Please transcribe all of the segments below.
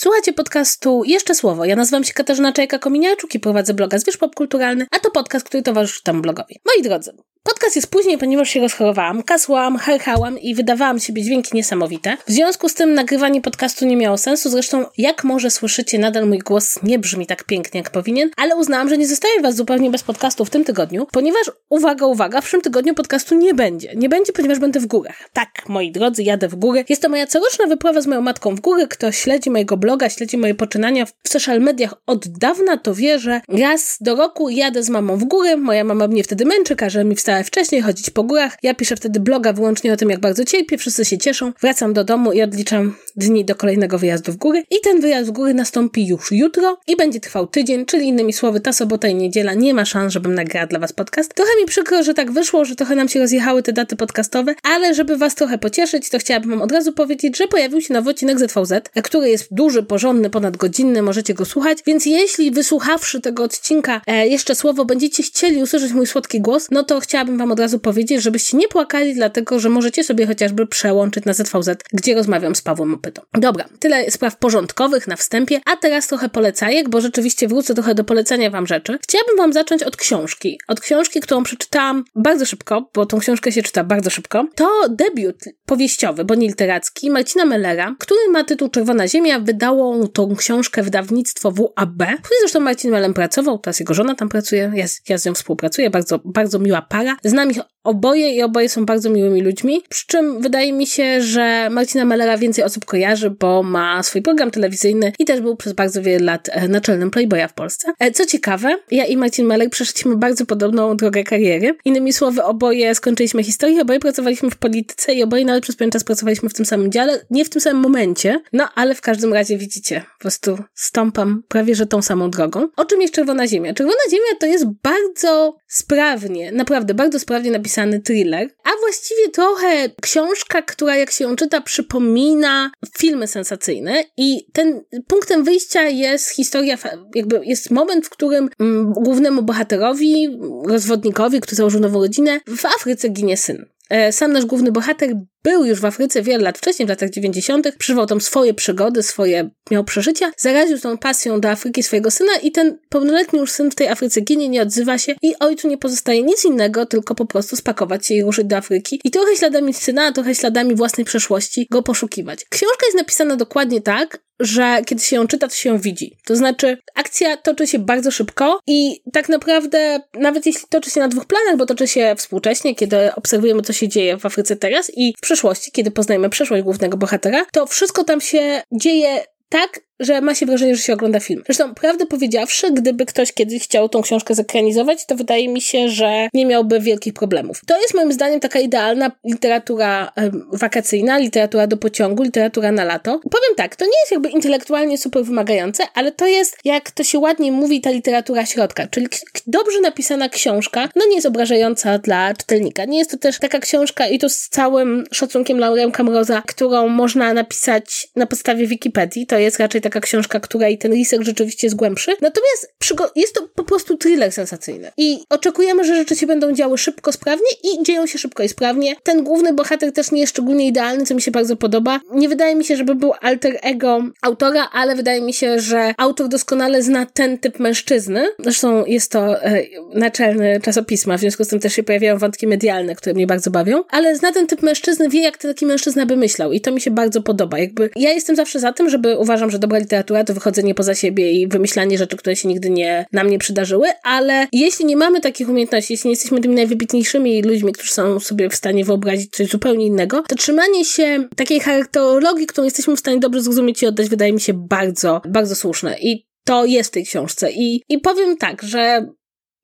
słuchacie podcastu Jeszcze Słowo. Ja nazywam się Katarzyna Czajka-Kominiarczuk i prowadzę bloga Zwierz Popkulturalny, a to podcast, który towarzyszy temu blogowi. Moi drodzy, Podcast jest później, ponieważ się rozchorowałam, kasłam, herchałam i wydawałam siebie dźwięki niesamowite. W związku z tym nagrywanie podcastu nie miało sensu, zresztą jak może słyszycie, nadal mój głos nie brzmi tak pięknie jak powinien, ale uznałam, że nie zostawię was zupełnie bez podcastu w tym tygodniu, ponieważ, uwaga, uwaga, w przyszłym tygodniu podcastu nie będzie. Nie będzie, ponieważ będę w górach. Tak, moi drodzy, jadę w góry. Jest to moja coroczna wyprawa z moją matką w góry. Kto śledzi mojego bloga, śledzi moje poczynania w social mediach od dawna, to wie, że raz do roku jadę z mamą w góry. Moja mama mnie wtedy męczy, każe mi wstać wcześniej, chodzić po górach. Ja piszę wtedy bloga wyłącznie o tym, jak bardzo cierpię, wszyscy się cieszą. Wracam do domu i odliczam dni do kolejnego wyjazdu w góry. I ten wyjazd w góry nastąpi już jutro i będzie trwał tydzień, czyli innymi słowy, ta sobota i niedziela nie ma szans, żebym nagrała dla Was podcast. Trochę mi przykro, że tak wyszło, że trochę nam się rozjechały te daty podcastowe, ale żeby Was trochę pocieszyć, to chciałabym Wam od razu powiedzieć, że pojawił się nowy odcinek ZVZ, który jest duży, porządny, ponadgodzinny, możecie go słuchać, więc jeśli wysłuchawszy tego odcinka e, jeszcze słowo będziecie chcieli usłyszeć mój słodki głos, no to chciałabym Wam od razu powiedzieć, żebyście nie płakali, dlatego że możecie sobie chociażby przełączyć na ZVZ, gdzie rozmawiam z Pawłem Opytą. Dobra, tyle spraw porządkowych na wstępie, a teraz trochę polecajek, bo rzeczywiście wrócę trochę do polecania Wam rzeczy. Chciałabym Wam zacząć od książki. Od książki, którą przeczytałam bardzo szybko, bo tą książkę się czyta bardzo szybko. To debiut powieściowy, bo nie literacki, Marcina Mellera, który ma tytuł Czerwona Ziemia. Wydało tą książkę wydawnictwo WAB, który zresztą Marcin Mellem pracował, teraz jego żona tam pracuje, ja, ja z nią współpracuję, bardzo, bardzo miła para. Znam ich oboje i oboje są bardzo miłymi ludźmi. Przy czym wydaje mi się, że Marcina Mellera więcej osób kojarzy, bo ma swój program telewizyjny i też był przez bardzo wiele lat e, naczelnym Playboya w Polsce. E, co ciekawe, ja i Marcin Meller przeszliśmy bardzo podobną drogę kariery. Innymi słowy, oboje skończyliśmy historię, oboje pracowaliśmy w polityce i oboje nawet przez pewien czas pracowaliśmy w tym samym dziale. Nie w tym samym momencie, no ale w każdym razie widzicie, po prostu stąpam prawie że tą samą drogą. O czym jest Czerwona Ziemia? Czerwona Ziemia to jest bardzo sprawnie, naprawdę bardzo sprawnie napisany thriller, a właściwie trochę książka, która jak się ją czyta przypomina filmy sensacyjne i ten punktem wyjścia jest historia, jakby jest moment, w którym mm, głównemu bohaterowi, rozwodnikowi, który założył nową rodzinę, w Afryce ginie syn. E, sam nasz główny bohater był już w Afryce wiele lat wcześniej, w latach 90., przeżywał tam swoje przygody, swoje miał przeżycia, zaraził tą pasją do Afryki swojego syna i ten pełnoletni już syn w tej Afryce ginie, nie odzywa się i ojcu nie pozostaje nic innego, tylko po prostu spakować się i ruszyć do Afryki i trochę śladami syna, a trochę śladami własnej przeszłości go poszukiwać. Książka jest napisana dokładnie tak, że kiedy się ją czyta, to się ją widzi. To znaczy, akcja toczy się bardzo szybko i tak naprawdę, nawet jeśli toczy się na dwóch planach, bo toczy się współcześnie, kiedy obserwujemy, co się dzieje w Afryce teraz i w przeszłości, kiedy poznajemy przeszłość głównego bohatera, to wszystko tam się dzieje tak, że ma się wrażenie, że się ogląda film. Zresztą, prawdę powiedziawszy, gdyby ktoś kiedyś chciał tą książkę zekranizować, to wydaje mi się, że nie miałby wielkich problemów. To jest moim zdaniem taka idealna literatura wakacyjna, literatura do pociągu, literatura na lato. Powiem tak, to nie jest jakby intelektualnie super wymagające, ale to jest, jak to się ładnie mówi, ta literatura środka, czyli dobrze napisana książka, no nie jest obrażająca dla czytelnika. Nie jest to też taka książka i to z całym szacunkiem Laurem Kamroza, którą można napisać na podstawie Wikipedii. To jest raczej taka książka, której ten research rzeczywiście jest głębszy. Natomiast jest to po prostu thriller sensacyjny. I oczekujemy, że rzeczy się będą działy szybko, sprawnie i dzieją się szybko i sprawnie. Ten główny bohater też nie jest szczególnie idealny, co mi się bardzo podoba. Nie wydaje mi się, żeby był alter ego autora, ale wydaje mi się, że autor doskonale zna ten typ mężczyzny. Zresztą jest to e, naczelny czasopisma, w związku z tym też się pojawiają wątki medialne, które mnie bardzo bawią, ale zna ten typ mężczyzny, wie jak taki mężczyzna by myślał i to mi się bardzo podoba. Jakby ja jestem zawsze za tym, żeby uważam, że dobra literatura to wychodzenie poza siebie i wymyślanie rzeczy, które się nigdy nie, nam nie przydarzyły, ale jeśli nie mamy takich umiejętności, jeśli nie jesteśmy tymi najwybitniejszymi ludźmi, którzy są sobie w stanie wyobrazić coś zupełnie innego, to trzymanie się takiej charakterologii, którą jesteśmy w stanie dobrze zrozumieć i oddać, wydaje mi się bardzo, bardzo słuszne. I to jest w tej książce. I, i powiem tak, że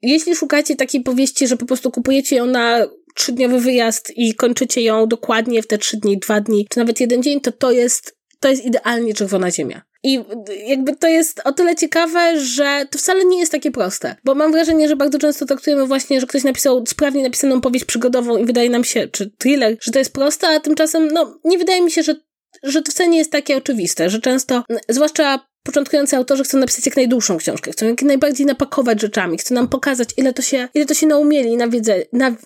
jeśli szukacie takiej powieści, że po prostu kupujecie ją na trzydniowy wyjazd i kończycie ją dokładnie w te trzy dni, dwa dni, czy nawet jeden dzień, to to jest, to jest idealnie czerwona ziemia. I jakby to jest o tyle ciekawe, że to wcale nie jest takie proste. Bo mam wrażenie, że bardzo często traktujemy właśnie, że ktoś napisał sprawnie napisaną powieść przygodową i wydaje nam się, czy thriller, że to jest proste, a tymczasem, no, nie wydaje mi się, że, że to wcale nie jest takie oczywiste, że często, zwłaszcza początkujący autorzy chcą napisać jak najdłuższą książkę, chcą jak najbardziej napakować rzeczami, chcą nam pokazać, ile to się, ile to się naumieli nawiedze,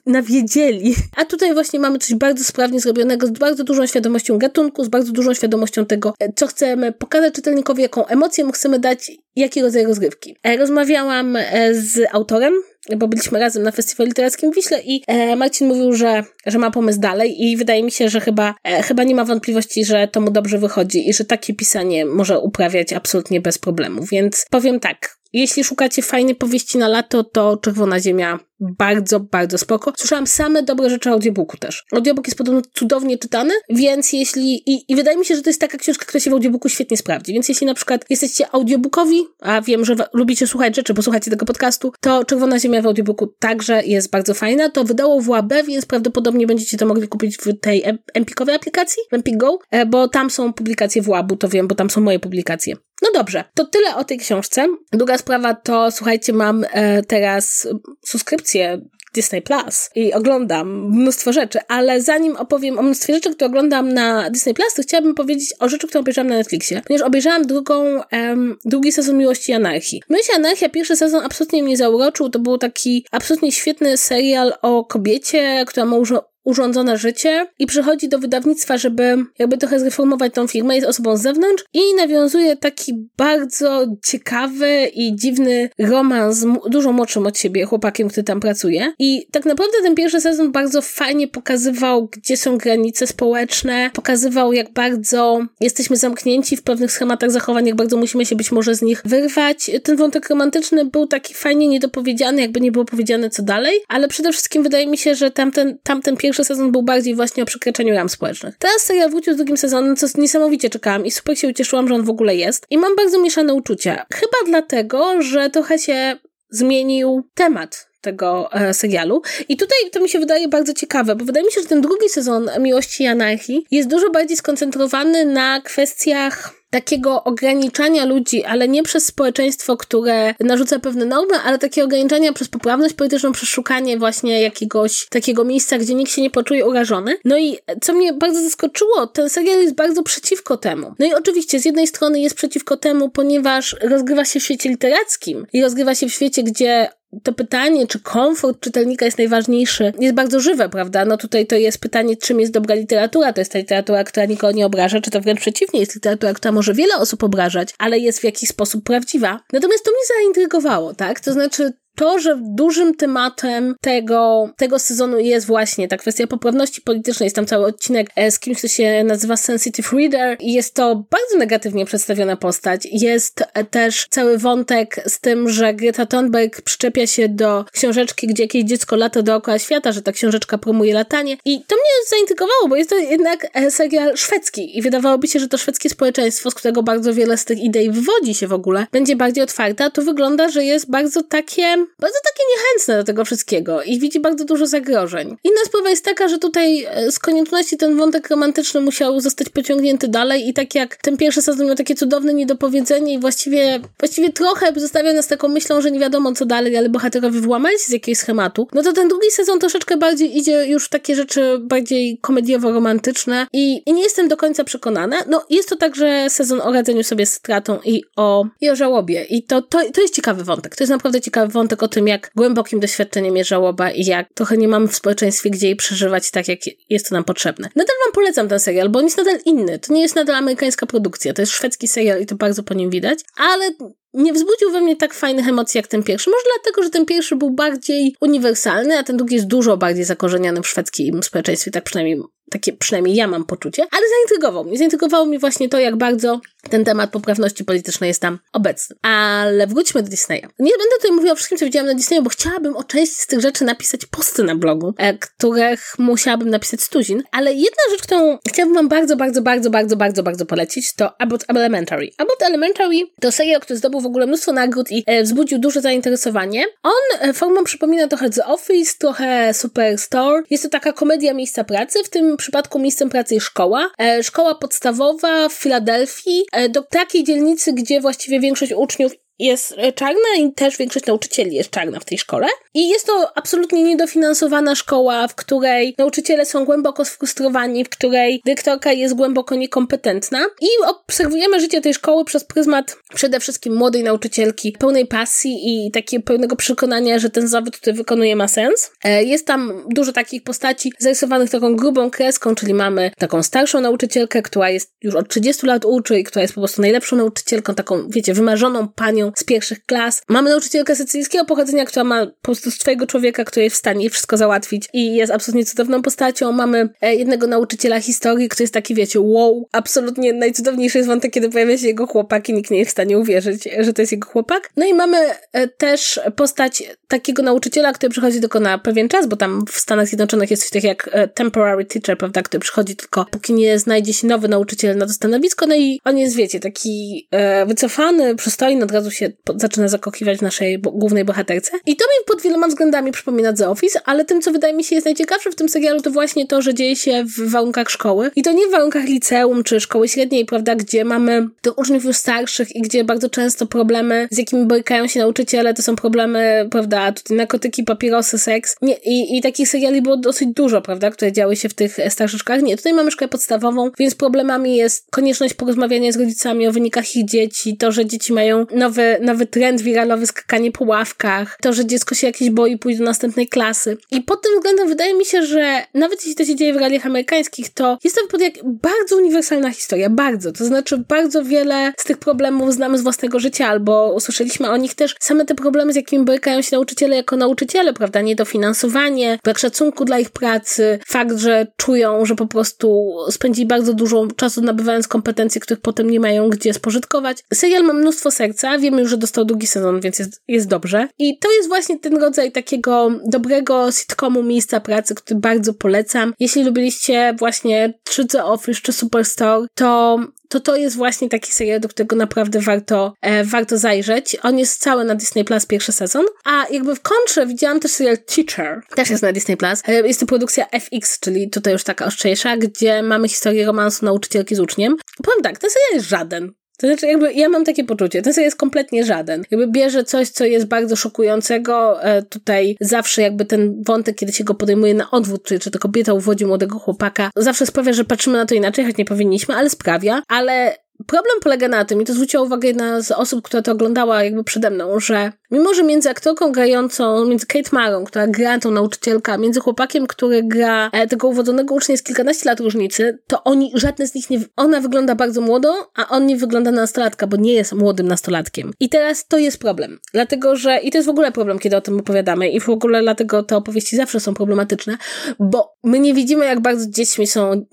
nawiedzieli. A tutaj właśnie mamy coś bardzo sprawnie zrobionego, z bardzo dużą świadomością gatunku, z bardzo dużą świadomością tego, e, co chcemy pokazać czytelnikowi, jaką emocję mu chcemy dać, jaki rodzaj rozgrywki. E, rozmawiałam e, z autorem, bo byliśmy razem na festiwalu literackim w Wiśle i e, Marcin mówił, że, że ma pomysł dalej i wydaje mi się, że chyba, e, chyba nie ma wątpliwości, że to mu dobrze wychodzi i że takie pisanie może uprawiać absolutnie bez problemu. Więc powiem tak, jeśli szukacie fajnej powieści na lato, to Czerwona Ziemia bardzo, bardzo spoko. Słyszałam same dobre rzeczy o audiobooku też. Audiobook jest podobno cudownie czytany, więc jeśli... I, I wydaje mi się, że to jest taka książka, która się w audiobooku świetnie sprawdzi. Więc jeśli na przykład jesteście audiobookowi, a wiem, że lubicie słuchać rzeczy, bo słuchacie tego podcastu, to Czerwona Ziemia w audiobooku także jest bardzo fajna. To wydało w łab, więc prawdopodobnie będziecie to mogli kupić w tej Empikowej aplikacji, Empik Go, e, bo tam są publikacje w łabu, to wiem, bo tam są moje publikacje. No dobrze, to tyle o tej książce. Druga sprawa to, słuchajcie, mam e, teraz subskrypcję Disney Plus i oglądam mnóstwo rzeczy, ale zanim opowiem o mnóstwie rzeczy, które oglądam na Disney Plus, to chciałabym powiedzieć o rzeczy, które obejrzałam na Netflixie, ponieważ obejrzałam drugą, um, drugi sezon Miłości i Anarchii. Miłość i Anarchia, pierwszy sezon absolutnie mnie zauroczył, to był taki absolutnie świetny serial o kobiecie, która ma urządzone życie i przychodzi do wydawnictwa, żeby jakby trochę zreformować tą firmę, jest osobą z zewnątrz i nawiązuje taki bardzo ciekawy i dziwny romans z dużo młodszym od siebie chłopakiem, który tam pracuje. I tak naprawdę ten pierwszy sezon bardzo fajnie pokazywał, gdzie są granice społeczne, pokazywał jak bardzo jesteśmy zamknięci w pewnych schematach zachowań, jak bardzo musimy się być może z nich wyrwać. Ten wątek romantyczny był taki fajnie niedopowiedziany, jakby nie było powiedziane co dalej, ale przede wszystkim wydaje mi się, że tamten, tamten pierwszy pierwszy sezon był bardziej właśnie o przekraczaniu ram społecznych. Teraz serial wrócił z drugim sezonem, co niesamowicie czekałam i super się ucieszyłam, że on w ogóle jest. I mam bardzo mieszane uczucia. Chyba dlatego, że trochę się zmienił temat tego e, serialu. I tutaj to mi się wydaje bardzo ciekawe, bo wydaje mi się, że ten drugi sezon Miłości i Anarchii jest dużo bardziej skoncentrowany na kwestiach takiego ograniczania ludzi, ale nie przez społeczeństwo, które narzuca pewne normy, ale takie ograniczania przez poprawność polityczną, przez szukanie właśnie jakiegoś takiego miejsca, gdzie nikt się nie poczuje urażony. No i co mnie bardzo zaskoczyło, ten serial jest bardzo przeciwko temu. No i oczywiście z jednej strony jest przeciwko temu, ponieważ rozgrywa się w świecie literackim i rozgrywa się w świecie, gdzie to pytanie, czy komfort czytelnika jest najważniejszy, jest bardzo żywe, prawda? No tutaj to jest pytanie, czym jest dobra literatura. To jest ta literatura, która nikogo nie obraża, czy to wręcz przeciwnie, jest literatura, która może wiele osób obrażać, ale jest w jakiś sposób prawdziwa. Natomiast to mnie zaintrygowało, tak? To znaczy, to, że dużym tematem tego, tego sezonu jest właśnie ta kwestia poprawności politycznej. Jest tam cały odcinek e, z kimś, kto się nazywa Sensitive Reader i jest to bardzo negatywnie przedstawiona postać. Jest e, też cały wątek z tym, że Greta Thunberg przyczepia się do książeczki, gdzie jakieś dziecko lata dookoła świata, że ta książeczka promuje latanie. I to mnie zaintrygowało, bo jest to jednak e, serial szwedzki i wydawałoby się, że to szwedzkie społeczeństwo, z którego bardzo wiele z tych idei wywodzi się w ogóle, będzie bardziej otwarte, a tu wygląda, że jest bardzo takie bardzo takie niechętne do tego wszystkiego i widzi bardzo dużo zagrożeń. Inna sprawa jest taka, że tutaj e, z konieczności ten wątek romantyczny musiał zostać pociągnięty dalej i tak jak ten pierwszy sezon miał takie cudowne niedopowiedzenie i właściwie, właściwie trochę zostawia nas taką myślą, że nie wiadomo co dalej, ale bohaterowie włamali się z jakiegoś schematu, no to ten drugi sezon troszeczkę bardziej idzie już w takie rzeczy bardziej komediowo-romantyczne i, i nie jestem do końca przekonana. No jest to także sezon o radzeniu sobie z stratą i o, i o żałobie i to, to, to jest ciekawy wątek. To jest naprawdę ciekawy wątek o tym, jak głębokim doświadczeniem jest żałoba i jak trochę nie mamy w społeczeństwie gdzie jej przeżywać tak, jak jest to nam potrzebne. Nadal wam polecam ten serial, bo on jest nadal inny. To nie jest nadal amerykańska produkcja, to jest szwedzki serial i to bardzo po nim widać, ale nie wzbudził we mnie tak fajnych emocji jak ten pierwszy. Może dlatego, że ten pierwszy był bardziej uniwersalny, a ten drugi jest dużo bardziej zakorzeniony w szwedzkim społeczeństwie, tak przynajmniej takie przynajmniej ja mam poczucie, ale zaintrygował mnie. Zaintrygowało mnie właśnie to, jak bardzo ten temat poprawności politycznej jest tam obecny. Ale wróćmy do Disneya. Nie będę tutaj mówiła o wszystkim, co widziałam na Disneyu, bo chciałabym o części z tych rzeczy napisać posty na blogu, e, których musiałabym napisać stuzin, ale jedna rzecz, którą chciałabym wam bardzo, bardzo, bardzo, bardzo, bardzo, bardzo polecić, to About Elementary. About Elementary to serial, który zdobył w ogóle mnóstwo nagród i e, wzbudził duże zainteresowanie. On e, formą przypomina trochę The Office, trochę Superstore. Jest to taka komedia miejsca pracy, w tym przypadku miejscem pracy jest szkoła. E, szkoła podstawowa w Filadelfii, e, do takiej dzielnicy, gdzie właściwie większość uczniów jest e, czarna i też większość nauczycieli jest czarna w tej szkole. I jest to absolutnie niedofinansowana szkoła, w której nauczyciele są głęboko sfrustrowani, w której dyrektorka jest głęboko niekompetentna. I obserwujemy życie tej szkoły przez pryzmat przede wszystkim młodej nauczycielki, pełnej pasji i takiego pełnego przekonania, że ten zawód, który wykonuje, ma sens. E, jest tam dużo takich postaci zarysowanych taką grubą kreską, czyli mamy taką starszą nauczycielkę, która jest już od 30 lat uczy i która jest po prostu najlepszą nauczycielką, taką, wiecie, wymarzoną panią z pierwszych klas. Mamy nauczycielkę sycylijskiego pochodzenia, która ma po prostu swojego człowieka, który jest w stanie wszystko załatwić i jest absolutnie cudowną postacią. Mamy e, jednego nauczyciela historii, który jest taki, wiecie, wow, absolutnie najcudowniejszy jest wątek, kiedy pojawia się jego chłopak i nikt nie jest w stanie uwierzyć, że to jest jego chłopak. No i mamy e, też postać takiego nauczyciela, który przychodzi tylko na pewien czas, bo tam w Stanach Zjednoczonych jest coś takiego jak e, temporary teacher, prawda, który przychodzi tylko póki nie znajdzie się nowy nauczyciel na to stanowisko, no i on jest, wiecie, taki wycofany, przystojny, od razu się po, zaczyna zakochiwać w naszej bo, głównej bohaterce. I to mi pod wieloma względami przypomina The Office, ale tym, co wydaje mi się jest najciekawsze w tym serialu, to właśnie to, że dzieje się w warunkach szkoły. I to nie w warunkach liceum czy szkoły średniej, prawda, gdzie mamy tych uczniów już starszych i gdzie bardzo często problemy, z jakimi borykają się nauczyciele, to są problemy, prawda, tutaj narkotyki, papierosy, seks. Nie, i, I takich seriali było dosyć dużo, prawda, które działy się w tych starszych szkołach. Nie, tutaj mamy szkołę podstawową, więc problemami jest konieczność porozmawiania z rodzicami o wynikach ich dzieci, to, że dzieci mają nowy, nowy trend wiralowy, skakanie po ławkach, to, że dziecko się jakieś boi pójść do następnej klasy. I pod tym względem wydaje mi się, że nawet jeśli to się dzieje w realiach amerykańskich, to jest to jak bardzo uniwersalna historia, bardzo. To znaczy bardzo wiele z tych problemów znamy z własnego życia, albo usłyszeliśmy o nich też same te problemy, z jakimi borykają się nauczyciele jako nauczyciele, prawda? Niedofinansowanie, brak szacunku dla ich pracy, fakt, że czują, że po prostu spędzili bardzo dużo czasu nabywając kompetencje, których potem nie mają gdzie spożytkować. Serial ma mnóstwo serca, wiemy już, że dostał długi sezon, więc jest, jest dobrze. I to jest właśnie ten rodzaj takiego dobrego sitcomu miejsca pracy, który bardzo polecam. Jeśli lubiliście właśnie czy The Office, czy Superstore, to to to jest właśnie taki serial, do którego naprawdę warto, e, warto zajrzeć. On jest cały na Disney Plus, pierwszy sezon. A jakby w kontrze widziałam też serial Teacher, też jest na Disney Plus. E, jest to produkcja FX, czyli tutaj już taka ostrzejsza, gdzie mamy historię romansu nauczycielki z uczniem. Powiem tak, ten serial jest żaden. To znaczy, jakby ja mam takie poczucie, ten serial jest kompletnie żaden. Jakby bierze coś, co jest bardzo szokującego. E, tutaj zawsze jakby ten wątek, kiedy się go podejmuje na odwód, czyli czy to kobieta uwodzi młodego chłopaka, zawsze sprawia, że patrzymy na to inaczej, choć nie powinniśmy, ale sprawia. Ale Problem polega na tym, i to zwróciła uwagę jedna z osób, która to oglądała jakby przede mną, że mimo, że między aktorką grającą, między Kate Marą, która gra tą nauczycielkę, między chłopakiem, który gra e, tego uwodzonego ucznia jest kilkanaście lat różnicy, to oni, żadne z nich nie, ona wygląda bardzo młodo, a on nie wygląda na nastolatka, bo nie jest młodym nastolatkiem. I teraz to jest problem. Dlatego, że, i to jest w ogóle problem, kiedy o tym opowiadamy i w ogóle dlatego te opowieści zawsze są problematyczne, bo my nie widzimy, jak bardzo dziećmi są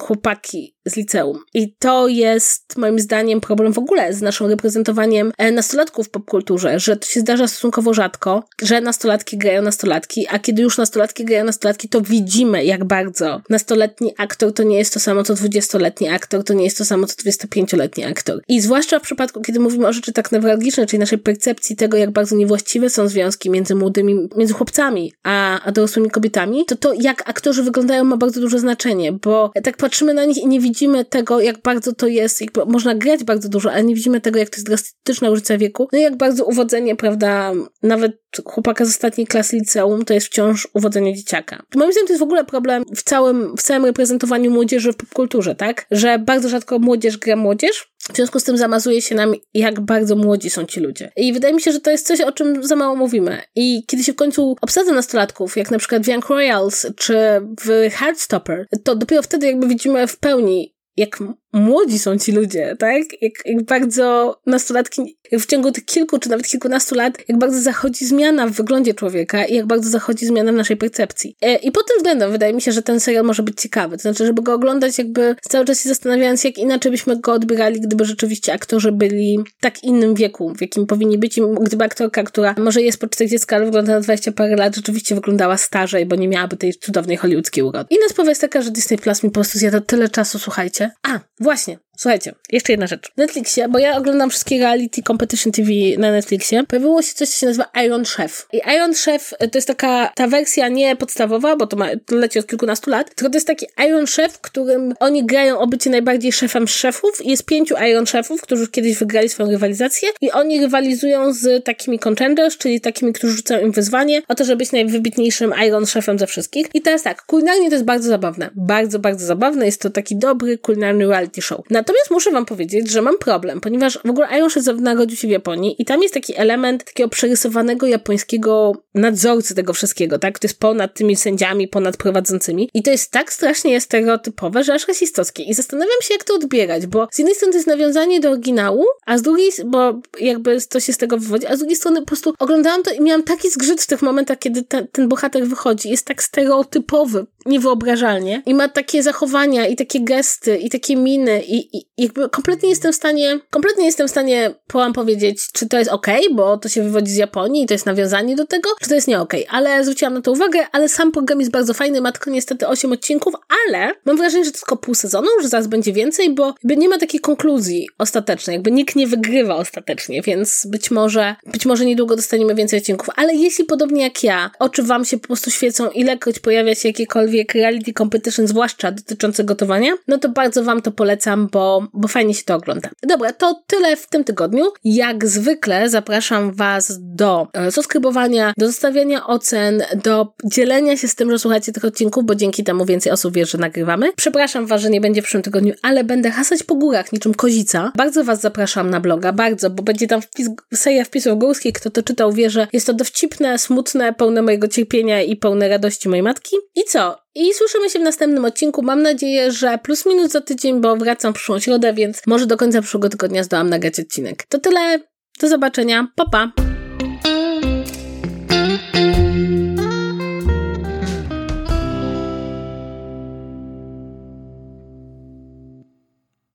chłopaki z liceum. I to jest moim zdaniem problem w ogóle z naszym reprezentowaniem e, nastolatków w popkulturze, że to się zdarza stosunkowo rzadko, że nastolatki grają nastolatki, a kiedy już nastolatki grają nastolatki, to widzimy jak bardzo nastoletni aktor to nie jest to samo co dwudziestoletni aktor, to nie jest to samo co 25-letni aktor. I zwłaszcza w przypadku, kiedy mówimy o rzeczy tak newralgiczne, czyli naszej percepcji tego, jak bardzo niewłaściwe są związki między młodymi, między chłopcami a, a dorosłymi kobietami, to to jak aktorzy wyglądają ma bardzo duże znaczenie, bo tak patrzymy na nich i nie widzimy tego, jak bardzo to jest, jakby można grać bardzo dużo, ale nie widzimy tego, jak to jest drastyczna różnica wieku. No i jak bardzo uwodzenie, prawda, nawet chłopaka z ostatniej klasy liceum to jest wciąż uwodzenie dzieciaka. Moim zdaniem to jest w ogóle problem w całym, w całym reprezentowaniu młodzieży w popkulturze, tak? Że bardzo rzadko młodzież gra młodzież, w związku z tym zamazuje się nam, jak bardzo młodzi są ci ludzie. I wydaje mi się, że to jest coś, o czym za mało mówimy. I kiedy się w końcu obsadza nastolatków, jak na przykład w Young Royals czy w Heartstopper, to dopiero wtedy jakby widzimy w pełni, jak młodzi są ci ludzie, tak? Jak, jak bardzo nastolatki, w ciągu tych kilku czy nawet kilkunastu lat, jak bardzo zachodzi zmiana w wyglądzie człowieka i jak bardzo zachodzi zmiana w naszej percepcji. E, I pod tym względem wydaje mi się, że ten serial może być ciekawy. To znaczy, żeby go oglądać jakby cały czas się zastanawiając, jak inaczej byśmy go odbierali, gdyby rzeczywiście aktorzy byli w tak innym wieku, w jakim powinni być i gdyby aktorka, która może jest po 40, ale wygląda na 20 parę lat, rzeczywiście wyglądała starzej, bo nie miałaby tej cudownej hollywoodzkiej urody. Inna sprawa jest taka, że Disney Plus mi po prostu zjada tyle czasu, słuchajcie. A, Właśnie, Słuchajcie, jeszcze jedna rzecz. W Netflixie, bo ja oglądam wszystkie reality competition TV na Netflixie, pojawiło się coś, co się nazywa Iron Chef. I Iron Chef to jest taka, ta wersja nie podstawowa, bo to, ma, to leci od kilkunastu lat, tylko to jest taki Iron Chef, w którym oni grają o bycie najbardziej szefem szefów i jest pięciu Iron Chefów, którzy kiedyś wygrali swoją rywalizację i oni rywalizują z takimi contenders, czyli takimi, którzy rzucają im wyzwanie o to, żeby być najwybitniejszym Iron Chefem ze wszystkich. I teraz tak, kulinarnie to jest bardzo zabawne. Bardzo, bardzo zabawne. Jest to taki dobry kulinarny reality show. Natomiast muszę wam powiedzieć, że mam problem, ponieważ w ogóle Iron Chef narodził się w Japonii i tam jest taki element takiego przerysowanego japońskiego nadzorcy tego wszystkiego, tak? To jest ponad tymi sędziami, ponad prowadzącymi. I to jest tak strasznie stereotypowe, że aż rasistowskie. I zastanawiam się, jak to odbierać, bo z jednej strony to jest nawiązanie do oryginału, a z drugiej, bo jakby to się z tego wywodzi, a z drugiej strony po prostu oglądałam to i miałam taki zgrzyt w tych momentach, kiedy te, ten bohater wychodzi. Jest tak stereotypowy, niewyobrażalnie i ma takie zachowania i takie gesty i takie miny i, i jakby kompletnie jestem w stanie, kompletnie jestem w stanie wam powiedzieć, czy to jest ok, bo to się wywodzi z Japonii i to jest nawiązanie do tego, czy to jest nie ok, ale zwróciłam na to uwagę, ale sam program jest bardzo fajny, ma tylko niestety 8 odcinków, ale mam wrażenie, że to tylko pół sezonu, że zaraz będzie więcej, bo jakby nie ma takiej konkluzji ostatecznej, jakby nikt nie wygrywa ostatecznie, więc być może, być może niedługo dostaniemy więcej odcinków, ale jeśli podobnie jak ja, oczy wam się po prostu świecą, ilekroć pojawia się jakiekolwiek reality competition, zwłaszcza dotyczące gotowania, no to bardzo wam to polecam, bo, bo fajnie się to ogląda. Dobra, to tyle w tym tygodniu. Jak zwykle zapraszam was do e, subskrybowania, do zostawiania ocen, do dzielenia się z tym, że słuchacie tych odcinków, bo dzięki temu więcej osób wie, że nagrywamy. Przepraszam was, że nie będzie w przyszłym tygodniu, ale będę hasać po górach niczym kozica. Bardzo was zapraszam na bloga, bardzo, bo będzie tam wpis, seria wpisów górskich. Kto to czytał, wie, że jest to dowcipne, smutne, pełne mojego cierpienia i pełne radości mojej matki. I co? I słyszymy się w następnym odcinku. Mam nadzieję, że plus minus za tydzień, bo wracam w przyszłą środę, więc może do końca przyszłego tygodnia zdołam nagrać odcinek. To tyle. Do zobaczenia. Pa, pa.